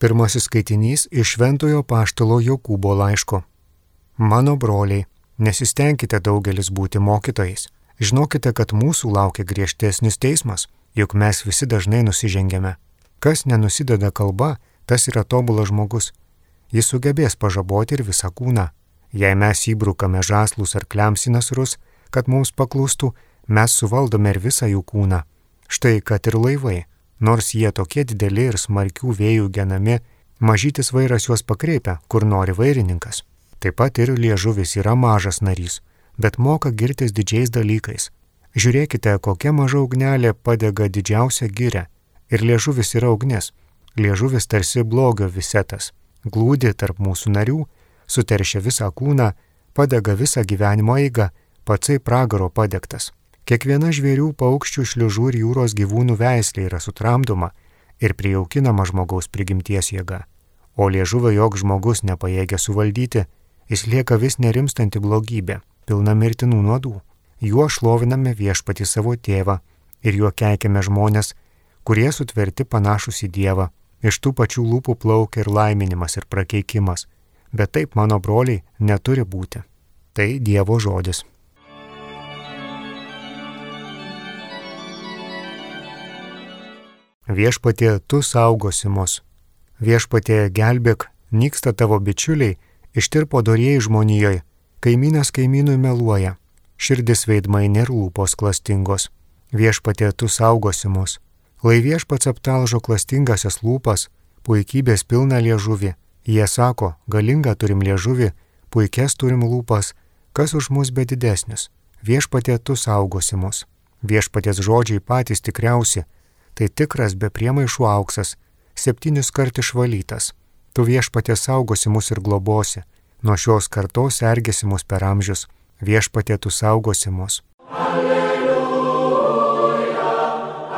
Pirmasis skaitinys iš Šventojo Paštalo Jokūbo laiško. Mano broliai, nesistengkite daugelis būti mokytojais. Žinokite, kad mūsų laukia griežtesnis teismas, juk mes visi dažnai nusižengėme. Kas nenusideda kalba, tas yra tobulas žmogus. Jis sugebės pažaboti ir visą kūną. Jei mes įbrukame žaslus ar klemsinasrus, kad mums paklūstų, mes suvaldome ir visą jų kūną. Štai, kad ir laivai Nors jie tokie dideli ir smarkių vėjų genami, mažytis vairas juos pakreipia, kur nori vairininkas. Taip pat ir liežuvis yra mažas narys, bet moka girtis didžiais dalykais. Žiūrėkite, kokia maža ugnelė padega didžiausią gyrę. Ir liežuvis yra ugnis. Liežuvis tarsi blogio visetas. Glūdi tarp mūsų narių, suteršia visą kūną, padega visą gyvenimo eigą, patsai pragaro padegtas. Kiekviena žvėrių, paukščių, šliužų ir jūros gyvūnų veislė yra sutramdoma ir prijaukinama žmogaus prigimties jėga, o liežuvio joks žmogus nepajėgia suvaldyti, jis lieka vis nerimstanti blogybė, pilna mirtinų nuodų. Juo šloviname viešpati savo tėvą ir juo keikiame žmonės, kurie sutverti panašus į Dievą. Iš tų pačių lūpų plaukia ir laiminimas ir prakeikimas. Bet taip, mano broliai, neturi būti. Tai Dievo žodis. Viešpatie, tu saugosi mus. Viešpatie, gelbėk, nyksta tavo bičiuliai, ištirpo dorėjai žmonijoje, kaimynas kaimynui meluoja, širdis veidmainė ir lūpos klastingos. Viešpatie, tu saugosi mus. Lai viešpats aptalžo klastingasias lūpas, puikybės pilna liežuvi. Jie sako, galinga turim liežuvi, puikes turim lūpas, kas už mus be didesnis. Viešpatie, tu saugosi mus. Viešpaties žodžiai patys tikriausi, Tai tikras be priemaišų auksas, septynis kart išvalytas. Tu viešpatė saugosi mus ir globosi, nuo šios kartos ergėsi mus per amžius, viešpatė tu saugosi mus. Alleluja,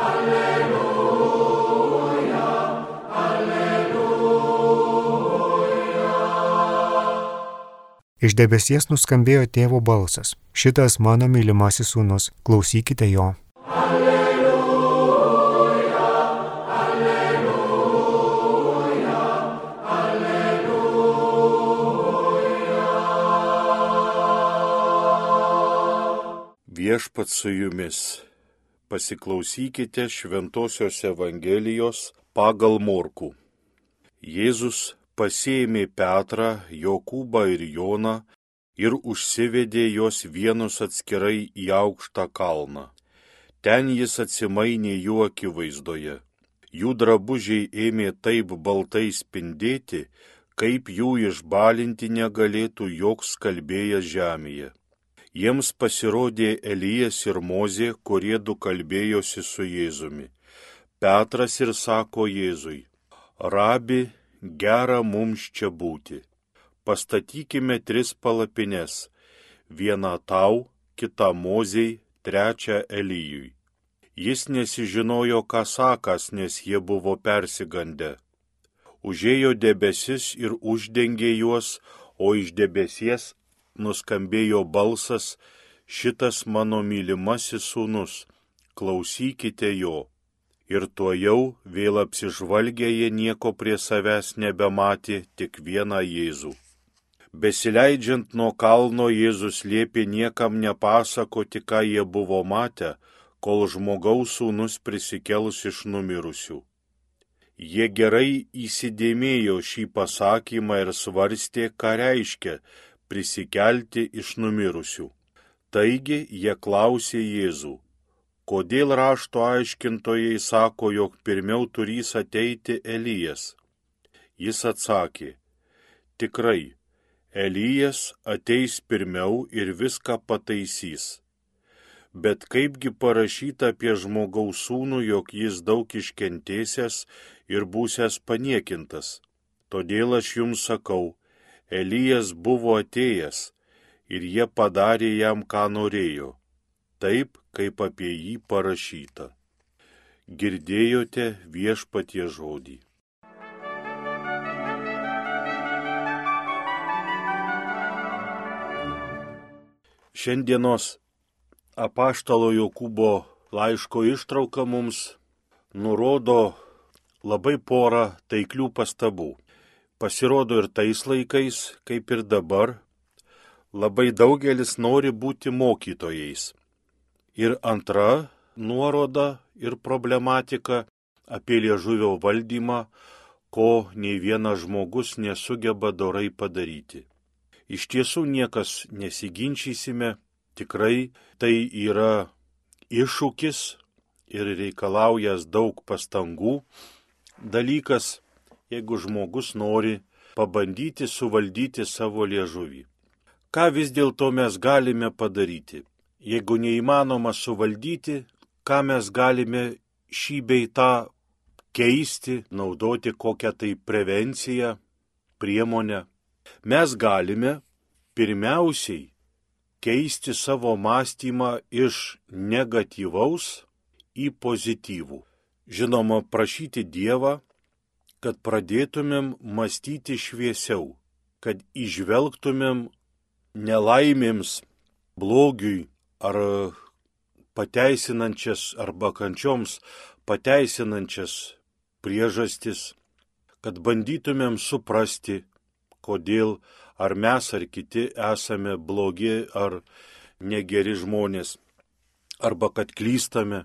alleluja, alleluja. Iš debesies nuskambėjo tėvo balsas. Šitas mano mylimasis sūnus, klausykite jo. Viešpat su jumis. Pasiklausykite Šventojios Evangelijos pagal Morku. Jėzus pasėmė Petrą, Jokūbą ir Joną ir užsivedė juos vienus atskirai į aukštą kalną. Ten jis atsimainė jų akivaizdoje. Jų drabužiai ėmė taip baltai spindėti, kaip jų išbalinti negalėtų joks kalbėjęs žemėje jiems pasirodė Elijas ir Mozė, kurie du kalbėjosi su Jėzumi. Petras ir sako Jėzui, Rabi, gera mums čia būti. Pastatykime tris palapines - vieną tau, kitą Mozei, trečią Elyjui. Jis nesižinojo, ką sakas, nes jie buvo persigandę. Užėjo debesis ir uždengė juos, o iš debesies nuskambėjo balsas, šitas mano mylimasis sūnus, klausykite jo. Ir tuo jau vėl apsižvalgę jie nieko prie savęs nebematė, tik vieną Jėzų. Besileidžiant nuo kalno Jėzus liepė niekam nepasakoti, ką jie buvo matę, kol žmogaus sūnus prisikels iš numirusių. Jie gerai įsidėmėjo šį pasakymą ir svarstė, ką reiškia prisikelti iš numirusių. Taigi jie klausė Jėzų, kodėl rašto aiškintojai sako, jog pirmiau turys ateiti Elijas. Jis atsakė, tikrai, Elijas ateis pirmiau ir viską pataisys. Bet kaipgi parašyta apie žmogaus sūnų, jog jis daug iškentėsęs ir būsęs paniekintas. Todėl aš jums sakau, Elijas buvo atėjęs ir jie padarė jam, ką norėjo, taip kaip apie jį parašyta. Girdėjote viešpatie žodį. Šiandienos apaštalo Jokūbo laiško ištrauka mums nurodo labai porą taiklių pastabų. Pasirodo ir tais laikais, kaip ir dabar, labai daugelis nori būti mokytojais. Ir antra nuoroda ir problematika apie liežuvio valdymą, ko nei vienas žmogus nesugeba dorai padaryti. Iš tiesų niekas nesiginčysime, tikrai tai yra iššūkis ir reikalaujas daug pastangų dalykas, jeigu žmogus nori pabandyti suvaldyti savo liežuvį. Ką vis dėlto mes galime padaryti? Jeigu neįmanoma suvaldyti, ką mes galime šį bei tą keisti, naudoti kokią tai prevenciją, priemonę, mes galime pirmiausiai keisti savo mąstymą iš negatyvaus į pozityvų. Žinoma, prašyti Dievą, kad pradėtumėm mąstyti šviesiau, kad išvelgtumėm nelaimėms, blogiui ar pateisinančias arba kančioms pateisinančias priežastis, kad bandytumėm suprasti, kodėl ar mes ar kiti esame blogi ar negeri žmonės, arba kad klystame,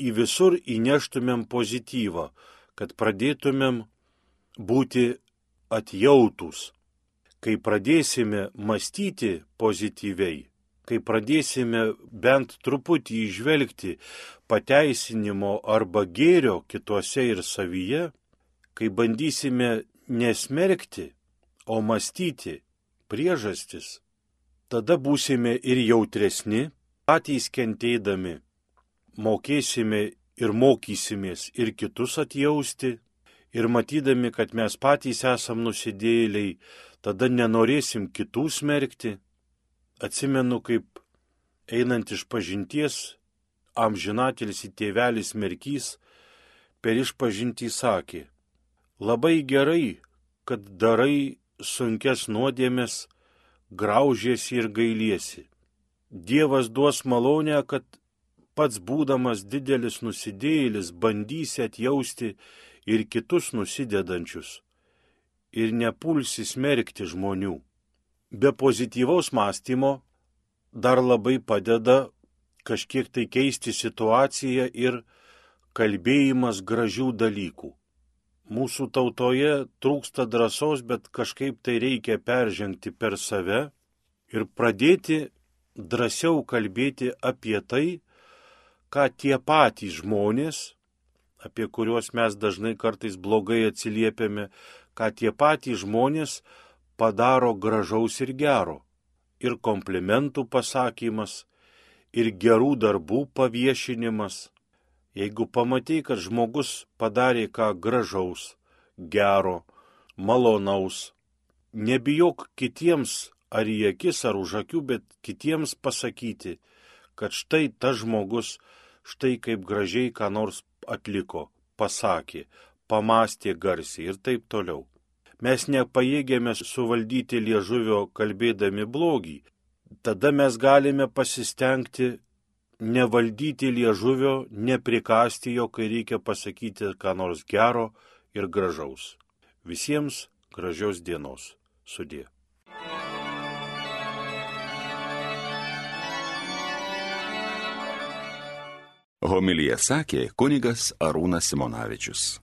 į visur įneštumėm pozityvą, kad pradėtumėm būti atjautus. Kai pradėsime mąstyti pozityviai, kai pradėsime bent truputį išvelgti pateisinimo arba gėrio kituose ir savyje, kai bandysime nesmerkti, o mąstyti priežastis, tada būsime ir jautresni, patys kentėdami, mokėsime ir mokysimės ir kitus atjausti, ir matydami, kad mes patys esam nusidėliai, tada nenorėsim kitų smerkti. Atsimenu, kaip einant iš pažinties, amžinatelis į tėvelis merkys per išpažintį sakė, labai gerai, kad darai sunkes nuodėmės, graužėsi ir gailiesi. Dievas duos malonę, kad pats būdamas didelis nusidėjėlis bandysi atjausti ir kitus nusidedančius ir nepulsi smerkti žmonių. Be pozityvaus mąstymo dar labai padeda kažkiek tai keisti situaciją ir kalbėjimas gražių dalykų mūsų tautoje trūksta drąsos, bet kažkaip tai reikia peržengti per save ir pradėti drąsiau kalbėti apie tai, ką tie patys žmonės, apie kuriuos mes dažnai kartais blogai atsiliepiame, ką tie patys žmonės padaro gražaus ir gero. Ir komplimentų pasakymas, ir gerų darbų paviešinimas Jeigu pamatai, kad žmogus padarė ką gražaus, gero, malonaus, nebijok kitiems ar į akis, ar už akių, bet kitiems pasakyti, kad štai tas žmogus, štai kaip gražiai ką nors atliko, pasakė, pamastė garsiai ir taip toliau. Mes nepajėgėme suvaldyti liežuvio kalbėdami blogį, tada mes galime pasistengti nevaldyti liežuvio, neprikasti jo, kai reikia pasakyti ką nors gero ir gražaus. Visiems gražios dienos. Sudė. Homilija sakė kunigas Arūnas Simonavičius.